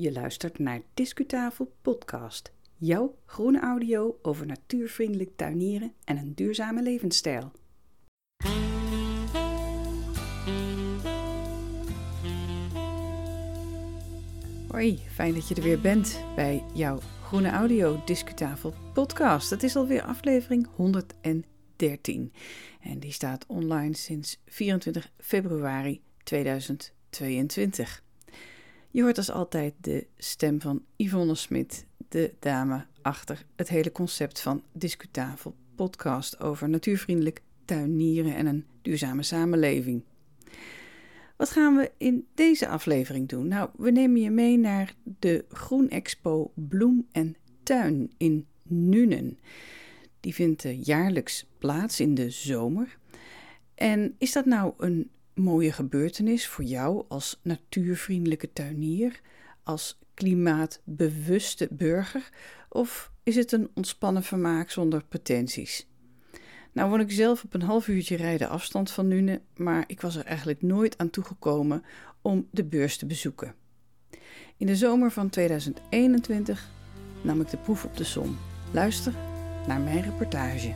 Je luistert naar Discutafel Podcast, jouw groene audio over natuurvriendelijk tuinieren en een duurzame levensstijl. Hoi, fijn dat je er weer bent bij jouw Groene Audio Discutafel Podcast. Het is alweer aflevering 113 en die staat online sinds 24 februari 2022. Je hoort als altijd de stem van Yvonne Smit, de dame achter het hele concept van Discutafel podcast over natuurvriendelijk tuinieren en een duurzame samenleving. Wat gaan we in deze aflevering doen? Nou, we nemen je mee naar de Groen Expo Bloem en Tuin in Nuenen. Die vindt eh, jaarlijks plaats in de zomer. En is dat nou een mooie gebeurtenis voor jou als natuurvriendelijke tuinier, als klimaatbewuste burger, of is het een ontspannen vermaak zonder pretenties? Nou woon ik zelf op een half uurtje rijden afstand van Nune, maar ik was er eigenlijk nooit aan toegekomen om de beurs te bezoeken. In de zomer van 2021 nam ik de proef op de som. Luister naar mijn reportage.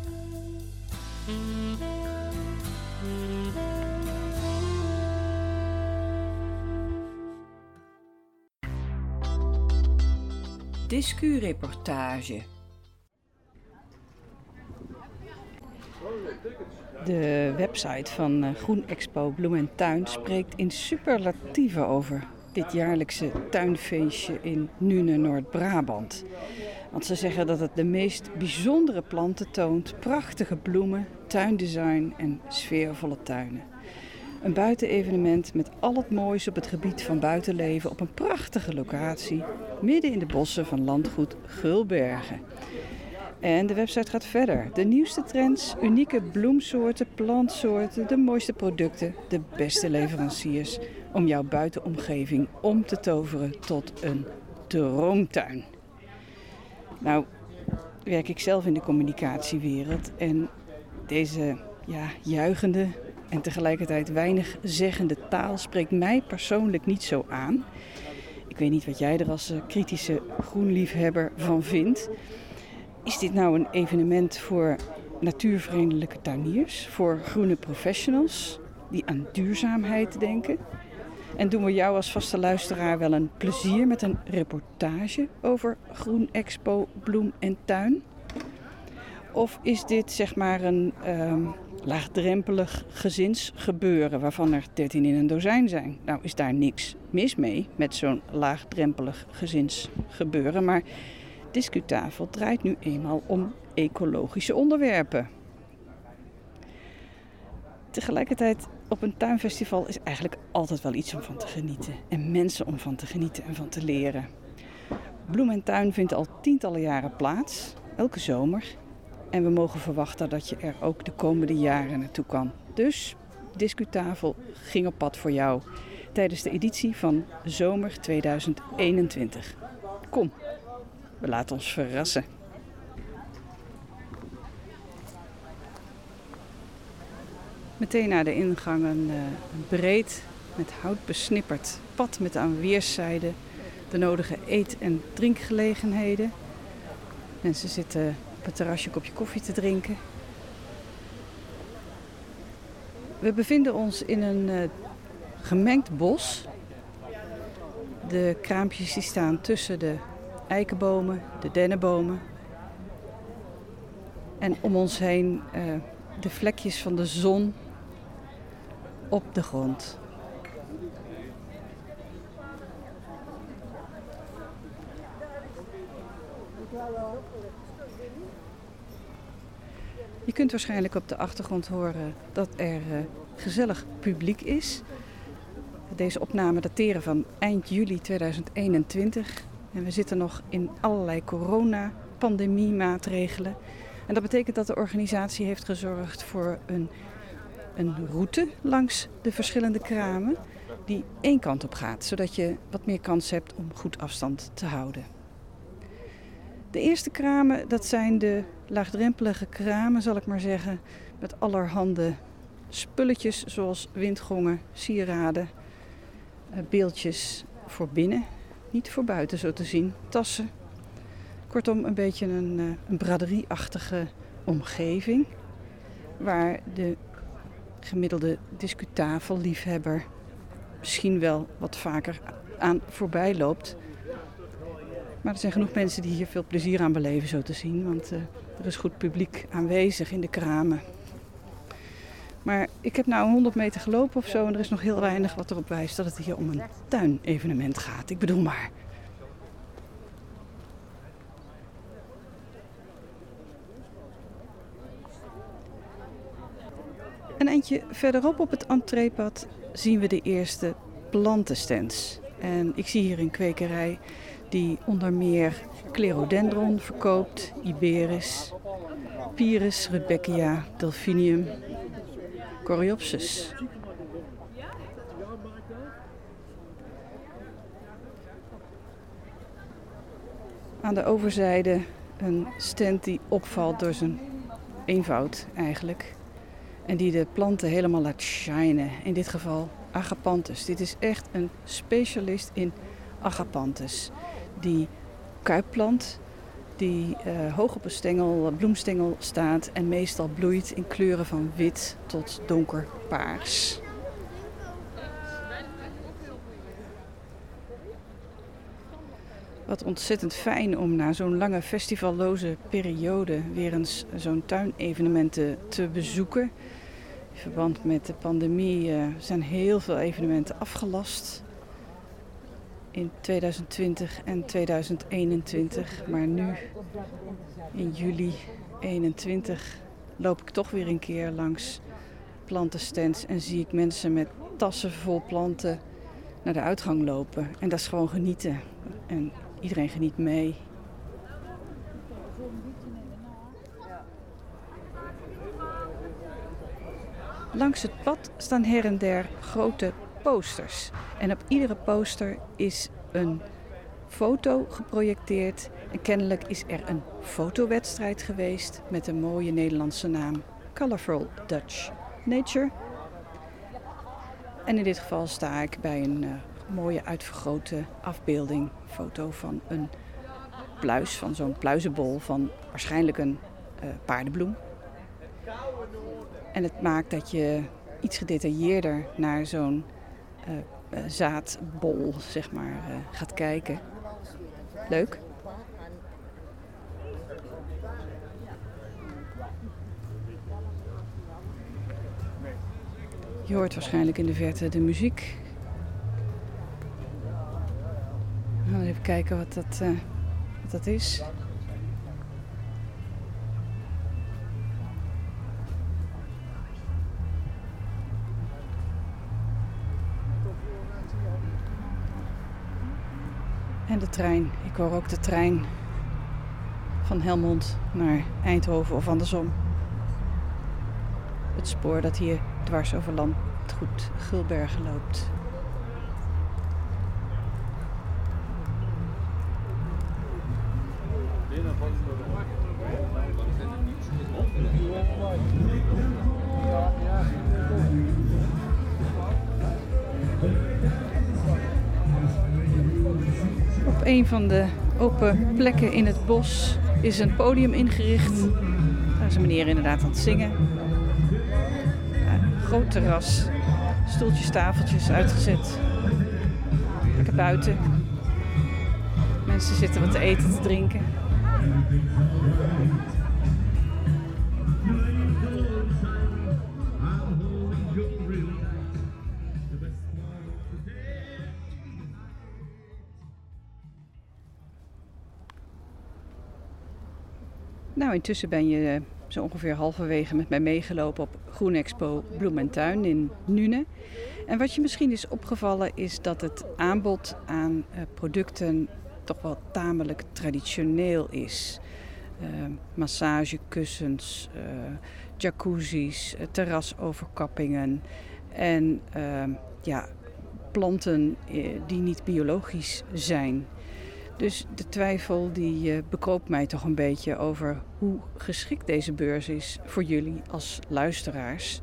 Discu-reportage. De website van eh, Groen Expo Bloem en Tuin spreekt in superlatieven over dit jaarlijkse tuinfeestje in Nune, Noord-Brabant. Want ze zeggen dat het de meest bijzondere planten toont, prachtige bloemen, tuindesign en sfeervolle tuinen. Een buitenevenement met al het moois op het gebied van buitenleven op een prachtige locatie midden in de bossen van landgoed Gulbergen. En de website gaat verder. De nieuwste trends, unieke bloemsoorten, plantsoorten, de mooiste producten, de beste leveranciers om jouw buitenomgeving om te toveren tot een droomtuin. Nou, werk ik zelf in de communicatiewereld en deze ja, juichende, en tegelijkertijd weinig zeggende taal spreekt mij persoonlijk niet zo aan. Ik weet niet wat jij er als eh, kritische groenliefhebber van vindt. Is dit nou een evenement voor natuurvriendelijke tuiniers, voor groene professionals die aan duurzaamheid denken? En doen we jou als vaste luisteraar wel een plezier met een reportage over Groen Expo Bloem en Tuin? Of is dit zeg maar een ehm, laagdrempelig gezinsgebeuren waarvan er 13 in een dozijn zijn? Nou is daar niks mis mee met zo'n laagdrempelig gezinsgebeuren, maar Discutafel draait nu eenmaal om ecologische onderwerpen. Tegelijkertijd op een tuinfestival is eigenlijk altijd wel iets om van te genieten en mensen om van te genieten en van te leren. Bloem en Tuin vindt al tientallen jaren plaats, elke zomer en we mogen verwachten dat je er ook de komende jaren naartoe kan. Dus Discutafel ging op pad voor jou tijdens de editie van zomer 2021. Kom, we laten ons verrassen. Meteen naar de ingang een, uh, breed met hout besnipperd pad met aan weerszijden de nodige eet- en drinkgelegenheden. Mensen zitten op het terrasje een kopje koffie te drinken. We bevinden ons in een uh, gemengd bos. De kraampjes die staan tussen de eikenbomen, de dennenbomen. En om ons heen uh, de vlekjes van de zon op de grond. Je kunt waarschijnlijk op de achtergrond horen dat er uh, gezellig publiek is. Deze opname dateren van eind juli 2021. En we zitten nog in allerlei corona-pandemie-maatregelen. En dat betekent dat de organisatie heeft gezorgd voor een, een route langs de verschillende kramen die één kant op gaat, zodat je wat meer kans hebt om goed afstand te houden. De eerste kramen, dat zijn de laagdrempelige kramen, zal ik maar zeggen, met allerhande spulletjes zoals windgongen, sieraden, eh, beeldjes voor binnen. niet voor buiten zo te zien. Tassen. Kortom, een beetje een, uh, een braderieachtige omgeving. Waar de gemiddelde discutafelliefhebber misschien wel wat vaker aan voorbij loopt. Maar er zijn genoeg mensen die hier veel plezier aan beleven, zo te zien. Want uh, er is goed publiek aanwezig in de kramen. Maar ik heb nou 100 meter gelopen of zo en er is nog heel weinig wat erop wijst dat het hier om een tuinevenement gaat. Ik bedoel maar. Een eindje verderop op het entreepad zien we de eerste plantenstands. En ik zie hier een kwekerij die onder meer Clerodendron verkoopt, Iberis, Pyrus, Rudbeckia, Delphinium, Coreopsis. Aan de overzijde een stand die opvalt door zijn eenvoud eigenlijk. En die de planten helemaal laat shinen. In dit geval agapanthus. Dit is echt een specialist in agapanthus. Die kuipplant die uh, hoog op een stengel, bloemstengel staat en meestal bloeit in kleuren van wit tot donkerpaars. Wat ontzettend fijn om na zo'n lange festivalloze periode weer eens zo'n tuinevenement te bezoeken. In verband met de pandemie uh, zijn heel veel evenementen afgelast in 2020 en 2021. Maar nu, in juli 21, loop ik toch weer een keer langs plantenstands en zie ik mensen met tassen vol planten naar de uitgang lopen. En dat is gewoon genieten. En iedereen geniet mee. Langs het pad staan her en der grote posters. En op iedere poster is een foto geprojecteerd. En kennelijk is er een fotowedstrijd geweest met een mooie Nederlandse naam: Colorful Dutch Nature. En in dit geval sta ik bij een uh, mooie uitvergrote afbeelding, foto van een pluis, van zo'n pluizenbol van waarschijnlijk een uh, paardenbloem. En het maakt dat je iets gedetailleerder naar zo'n zaadbol zeg maar, uh, gaat kijken. Leuk. Je hoort waarschijnlijk in de verte de muziek. Nou, even kijken wat dat, wat dat is. En de trein. Ik hoor ook de trein van Helmond naar Eindhoven of andersom. Het spoor dat hier dwars over land goed Gulbergen loopt. Van de open plekken in het bos is een podium ingericht. Daar is een meneer inderdaad aan het zingen. Ja, groot terras, stoeltjes, tafeltjes uitgezet. Lekker buiten. Mensen zitten wat te eten, te drinken. Nou, intussen ben je eh, zo ongeveer halverwege met mij meegelopen op Groen Expo Bloem en Tuin in Nune. En wat je misschien is opgevallen is dat het aanbod aan uh, producten toch wel tamelijk traditioneel is. Uh, massagekussens, uh, jacuzzi's, terrasoverkappingen en ja, planten die niet biologisch zijn. Dus de twijfel die uh, bekoopt mij toch een beetje over hoe geschikt deze beurs is voor jullie als luisteraars.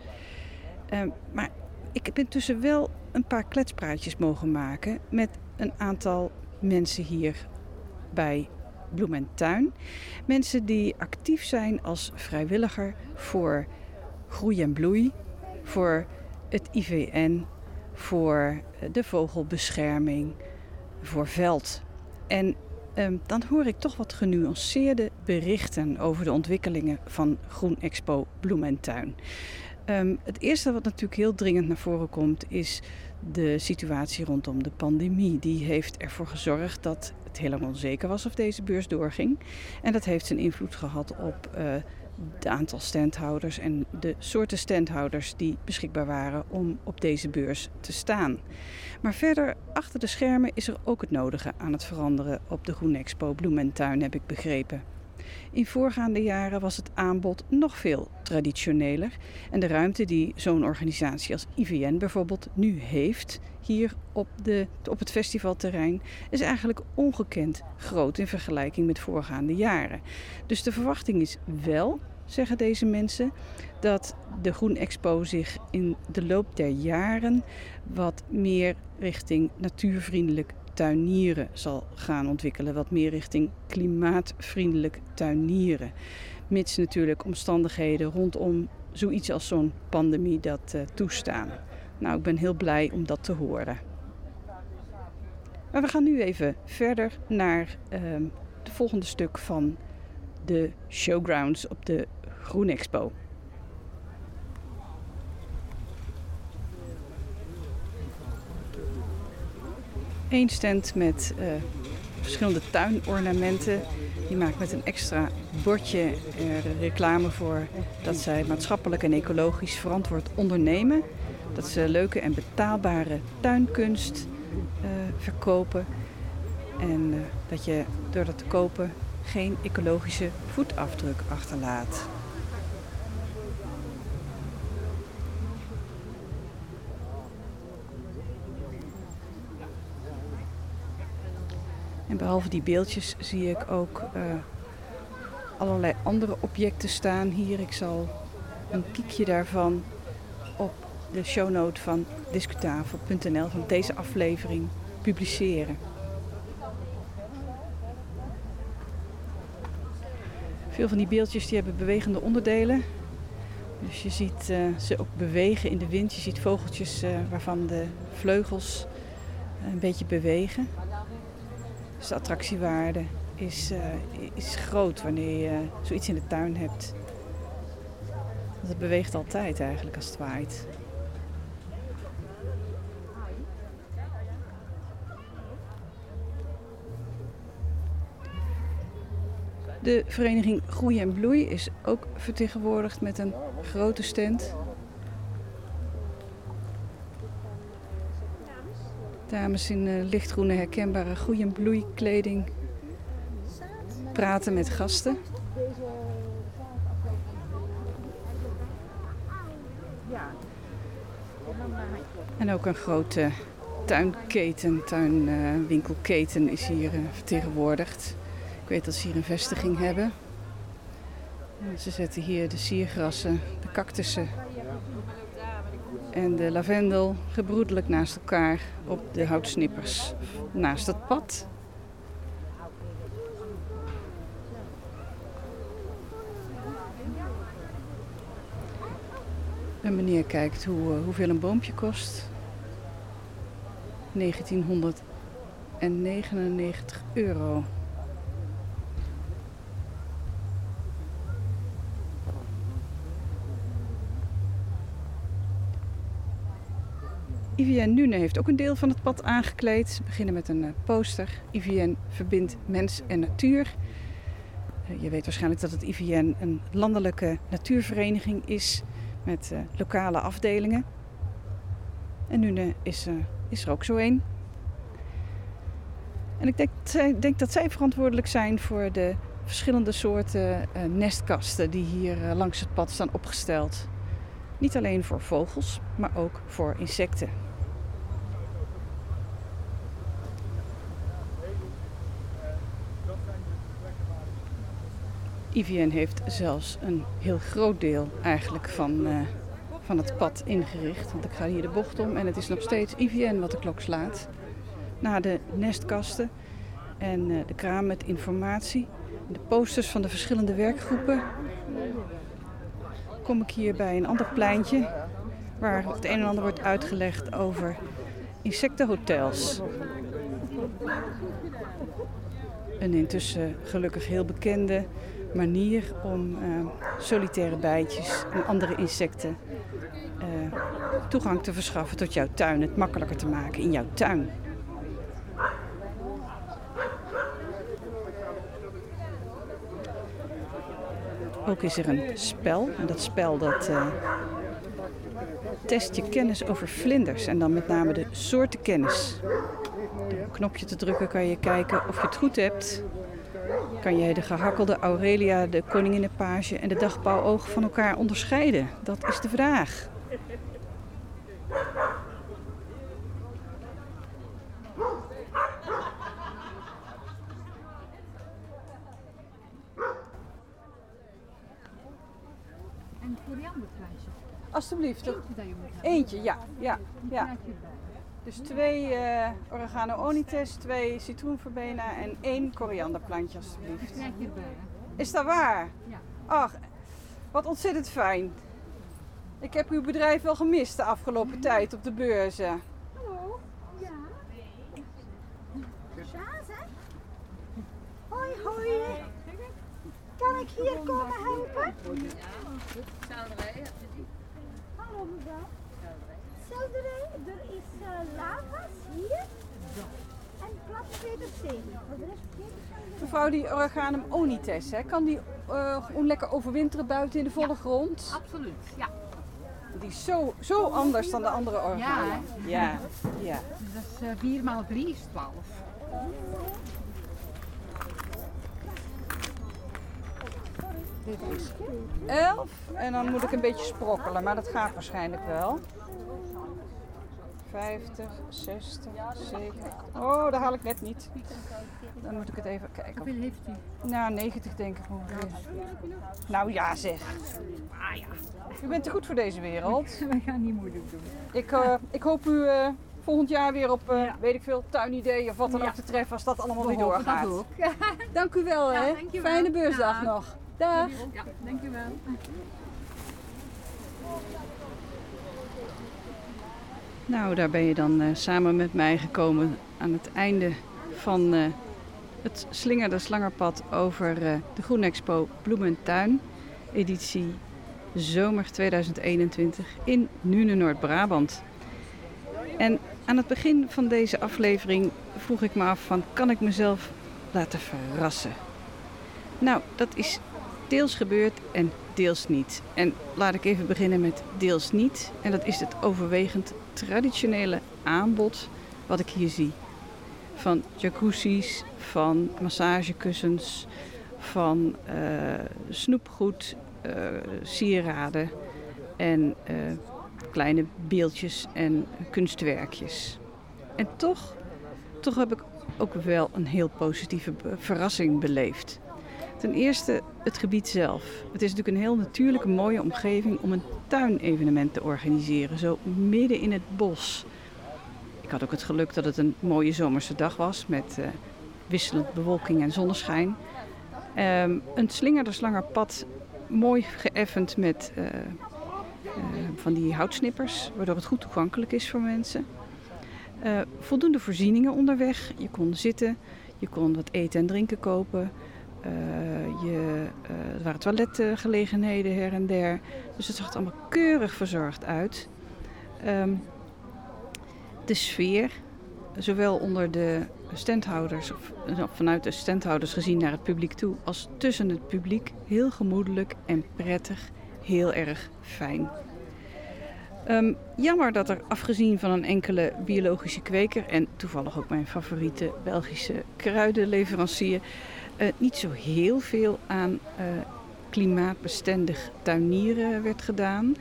Uh, maar ik heb intussen wel een paar kletspraatjes mogen maken met een aantal mensen hier bij Bloem en Tuin. Mensen die actief zijn als vrijwilliger voor groei en bloei, voor het IVN, voor de vogelbescherming, voor veld. En ehm, dan hoor ik toch wat genuanceerde berichten over de ontwikkelingen van Groen Expo Bloem en Tuin. Ehm, het eerste wat natuurlijk heel dringend naar voren komt is de situatie rondom de pandemie. Die heeft ervoor gezorgd dat het helemaal onzeker was of deze beurs doorging. En dat heeft zijn invloed gehad op uh, het aantal standhouders en de soorten standhouders die beschikbaar waren om op deze beurs te staan. Maar verder, achter de schermen is er ook het nodige aan het veranderen op de Groen Expo Bloem en Tuin, heb ik begrepen. In voorgaande jaren was het aanbod nog veel traditioneler. En de ruimte die zo'n organisatie als IVN bijvoorbeeld nu heeft, hier op, de, op het festivalterrein, is eigenlijk ongekend groot in vergelijking met voorgaande jaren. Dus de verwachting is wel, zeggen deze mensen, dat de Groen Expo zich in de loop der jaren wat meer richting natuurvriendelijk tuinieren zal gaan ontwikkelen. Wat meer richting klimaatvriendelijk tuinieren. Mits natuurlijk omstandigheden rondom zoiets als zo'n pandemie dat uh, toestaan. Nou, ik ben heel blij om dat te horen. Maar we gaan nu even verder naar het volgende stuk van de showgrounds op de Groen Expo. Eén stand met uh, verschillende tuinornamenten. Die maakt met een extra bordje er reclame voor dat zij maatschappelijk en ecologisch verantwoord ondernemen. Dat ze leuke en betaalbare tuinkunst uh, verkopen. En dat je door dat te kopen geen ecologische voetafdruk achterlaat. En behalve die beeldjes zie ik ook uh, allerlei andere objecten staan hier. Ik zal een kiekje daarvan op de shownote van discutafel.nl van deze aflevering publiceren. Veel van die beeldjes die hebben bewegende onderdelen. Dus je ziet uh, ze ook bewegen in de wind. Je ziet vogeltjes uh, waarvan de vleugels een beetje bewegen. Dus de attractiewaarde is, uh, is groot wanneer je zoiets in de tuin hebt. Want het beweegt altijd eigenlijk als het waait. De vereniging Groei en Bloei is ook vertegenwoordigd met een grote stand. Dames in uh, lichtgroene herkenbare bloeikleding praten met gasten. En ook een grote tuinketen, tuinwinkelketen is hier uh, vertegenwoordigd. Ik weet dat ze hier een vestiging hebben. Ze zetten hier de siergrassen, de cactussen en de lavendel gebroedelijk naast elkaar op de houtsnippers naast het pad. Een meneer kijkt hoe, uh, hoeveel een boompje kost. 1999 euro. IVN Nune heeft ook een deel van het pad aangekleed. Ze beginnen met een poster. IVN verbindt mens en natuur. Je weet waarschijnlijk dat het IVN een landelijke natuurvereniging is met uh, lokale afdelingen. En Nune is, is er ook zo een. En ik denk, denk, dat zij verantwoordelijk zijn voor de verschillende soorten nestkasten die hier langs het pad staan opgesteld. Niet alleen voor vogels, maar ook voor insecten. IVN heeft zelfs een heel groot deel eigenlijk van, uh, van het pad ingericht. Want ik ga hier de bocht om en het is nog steeds IVN wat de klok slaat. Na de nestkasten En uh, de kraam met informatie. De posters van de verschillende werkgroepen. Kom ik hier bij een ander pleintje waar het een en ander wordt uitgelegd over insectenhotels. Een intussen gelukkig heel bekende manier om uh, solitaire bijtjes en andere insecten uh, toegang te verschaffen tot jouw tuin. Het makkelijker te maken in jouw tuin. Ook is er een spel. En dat spel dat uh, test je kennis over vlinders. En dan met name de soorten kennis. Door een knopje te drukken kan je kijken of je het goed hebt. Kan je de gehakkelde Aurelia, de koninginnenpage en de dagpauwoog van elkaar onderscheiden? Dat is de vraag. En korianderkruisje. Alsjeblieft. Eentje, ja. ja, ja. Dus twee eh, oregano onites, twee citroenverbena en één korianderplantje hè? Is dat waar? Ja. Ach, wat ontzettend fijn. Ik heb uw bedrijf wel gemist de afgelopen tijd op de beurzen. Hallo? Ja? Hè? Hoi, hoi. Kan ik hier komen helpen? Hallo mevrouw. Selderij, er is uh, lavas hier. En platte peterselie. Mevrouw, die oreganum onites, hè, kan die eh, gewoon lekker overwinteren buiten in de volle grond? Absoluut, ja. Die is zo, zo anders dan de andere Ja, oregano. Ja, ja. Dus dat is eh, 4 maal 3 is 12. Dit is 11 en dan moet ik een beetje sprokkelen, maar dat gaat waarschijnlijk wel. 50, 60, 70. Oh, dat haal ik net niet. Dan moet ik het even kijken. Hoeveel heeft u? Nou, 90 denk ik ongeveer. Nou ja, zeg. Ah ja. U bent te goed voor deze wereld. We gaan niet moeilijk doen. Ik, eh, ik hoop u eh, volgend jaar weer op, eh, Ja. weet ik veel, tuinideeën of wat dan Ja. ook te treffen als dat allemaal We weer doorgaat. dat ook. Dank u wel, Ja, hè. Fijne beursdag Dag. nog. Dag. Ja, dankjewel. Nou, daar ben je dan eh, samen met mij gekomen aan het einde van eh, het Slingerde Slangerpad over eh, de Groenexpo Bloem en Tuin, editie zomer 2021 in Nune, Noord-Brabant. En aan het begin van deze aflevering vroeg ik me af van, kan ik mezelf laten verrassen? Nou, dat is deels gebeurd en deels niet. En laat ik even beginnen met deels niet. En dat is het overwegend traditionele aanbod wat ik hier zie. Van jacuzzi's, van massagekussens, van eh, snoepgoed, eh, sieraden en eh, kleine beeldjes en kunstwerkjes. En toch, toch heb ik ook wel een heel positieve verrassing beleefd. Ten eerste het gebied zelf. Het is natuurlijk een heel natuurlijke mooie omgeving om een tuinevenement te organiseren, zo midden in het bos. Ik had ook het geluk dat het een mooie zomerse dag was met eh, wisselend bewolking en zonneschijn. Ehm, een slingerde slangerpad, mooi geëffend met eh, eh, van die houtsnippers, waardoor het goed toegankelijk is voor mensen. Voldoende voorzieningen onderweg. Je kon zitten, je kon wat eten en drinken kopen. Eh, je, eh, er waren toiletgelegenheden her en der. Dus het zag er allemaal keurig verzorgd uit. Ehm, de sfeer, zowel onder de standhouders, of eh, vanuit de standhouders gezien naar het publiek toe, als tussen het publiek, heel gemoedelijk en prettig. Heel erg fijn. Ehm, jammer dat er afgezien van een enkele biologische kweker en toevallig ook mijn favoriete Belgische kruidenleverancier, niet zo heel veel aan eh, klimaatbestendig tuinieren werd gedaan.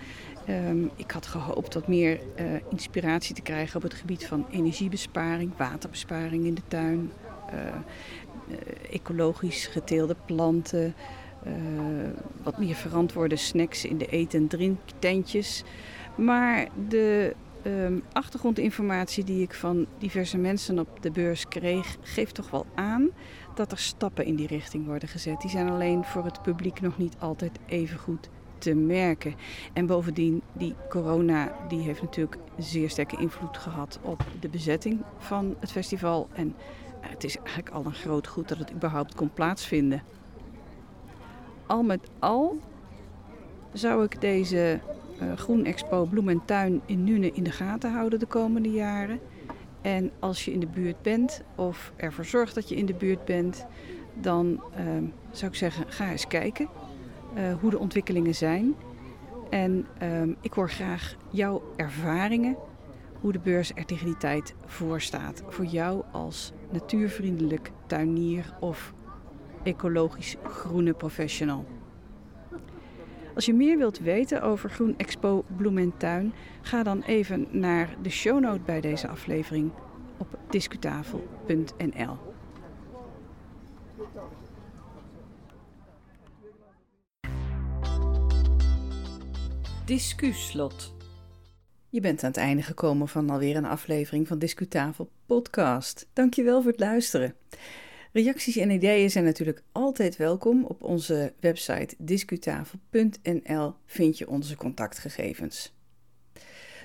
Ehm, ik had gehoopt wat meer eh, inspiratie te krijgen op het gebied van energiebesparing, waterbesparing in de tuin, eh, eh, ecologisch geteelde planten, eh, wat meer verantwoorde snacks in de eten- en drinktentjes. Maar de ehm, achtergrondinformatie die ik van diverse mensen op de beurs kreeg, geeft toch wel aan dat er stappen in die richting worden gezet. Die zijn alleen voor het publiek nog niet altijd even goed te merken. En bovendien, die corona die heeft natuurlijk zeer sterke invloed gehad op de bezetting van het festival. En eh, het is eigenlijk al een groot goed dat het überhaupt kon plaatsvinden. Al met al zou ik deze Groen Expo Bloem en Tuin in Nune in de gaten houden de komende jaren. En als je in de buurt bent of ervoor zorgt dat je in de buurt bent, dan uh, zou ik zeggen, ga eens kijken uh, hoe de ontwikkelingen zijn. En uh, ik hoor graag jouw ervaringen, hoe de beurs er tegen die tijd voor staat. Voor jou als natuurvriendelijk tuinier of ecologisch groene professional. Als je meer wilt weten over Groen Expo Bloem en Tuin, ga dan even naar de shownote bij deze aflevering op discutafel.nl. Discuslot. Je bent aan het einde gekomen van alweer een aflevering van Discutafel podcast. Dankjewel voor het luisteren. Reacties en ideeën zijn natuurlijk altijd welkom. Op onze website discutafel.nl vind je onze contactgegevens.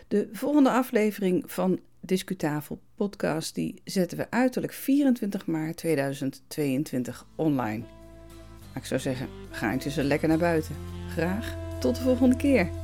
De volgende aflevering van Discutafel podcast die zetten we uiterlijk 24 maart 2022 online. ik zou zeggen, ga intussen lekker naar buiten. Graag tot de volgende keer.